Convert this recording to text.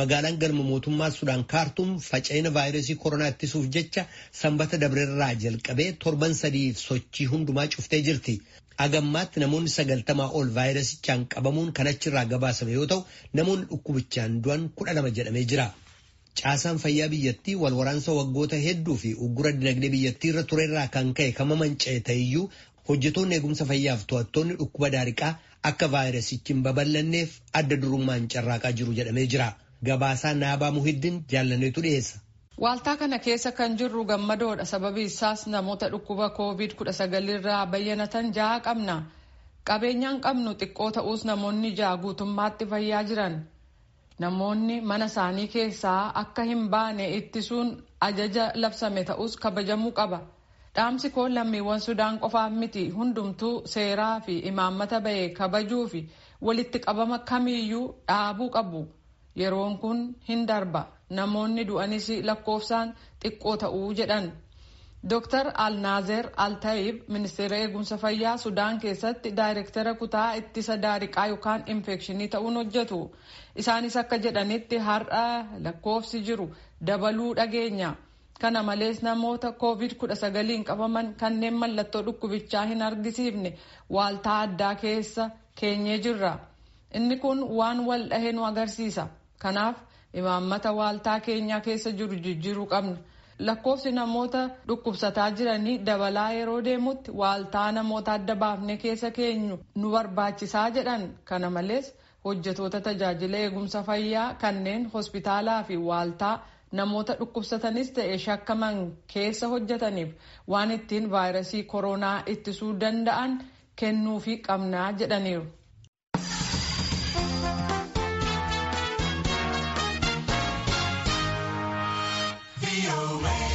magaalaan galma mootummaa Sudaan kaartuum faca'ina vaayirasii koronaa ittisuuf jecha sanbata dabrerraa jalqabee torban sadiif sochii hundumaa cuftee jirti. Agammaatti namoonni sagaltamaa ol vaayirasichaan qabamuun kan achirraa gabaasame yoo ta'u namoonni dhukkubichaan du'an kudha lama jedhamee jira. Caasaan fayyaa biyyattii wal waraansa waggoota hedduu fi uggura dinagdee biyyattii irra turerraa kan ka'e kan manca'e ta'eyyuu hojjetoonni eegumsa fayyaaf to'attoonni dhukkuba daariqaa akka vaayirasichi hin babal'anneef adda durummaan carraaqaa jiru jedhamee jira. Gabaasaa Naabaa Muhiddin jaallaneetu dhiyeessa. Waaltaa kana keessa kan jirru gammadoodha. Sababi isaas namoota dhukkuba koovid kudha sagalirraa bayyanatan ja'a qabna. Qabeenyaan qabnu xiqqoo ta'us namoonni ja'a guutummaatti fayyaa jiran. Namoonni mana isaanii keessaa akka hin baane ittisuun ajaja labsame ta'us kabajamuu qaba. Dhaamsi koo lammiiwwan Sudaan qofaaf miti hundumtuu seeraa fi imaammata ba'e kabajuu fi walitti qabama kamiiyyuu dhaabuu qabu. Yeroon kun hin darba. Namoonni du'anis lakkoofsaan xiqqoo ta'uu jedhan. Dr. Alnaazer Altayib ministeera eegumsa fayyaa Sudaan keessatti daayirektara kutaa ittisa daariqaa yookaan infekshinii ta'uun hojjetu. Isaanis akka jedhanitti har'a lakkoofsi jiru dabaluu dhageenya. Kana malees namoota koovid kudha sagaliin qabaman kanneen mallattoo dhukkubichaa hin argisiifne waaltaa addaa keessa keenyee jirra. Inni kun waan wal dhahe nu agarsiisa. Kanaaf imaammata waaltaa keenyaa keessa jiru jijjiiruu qabna. Lakkoofsi namoota dhukkubsataa jiranii dabalaa yeroo deemutti waaltaa namoota adda baafnee keessa keenyu nu barbaachisaa jedhan. Kana malees hojjetoota tajaajila eegumsa fayyaa kanneen hospitaalaa fi waaltaa namoota dhukkubsatanis ta'e shakkaman keessa hojjetaniif waan ittiin vaayirasii koronaa ittisuu danda'an kennuufii qabnaa jedhaniiru. Away.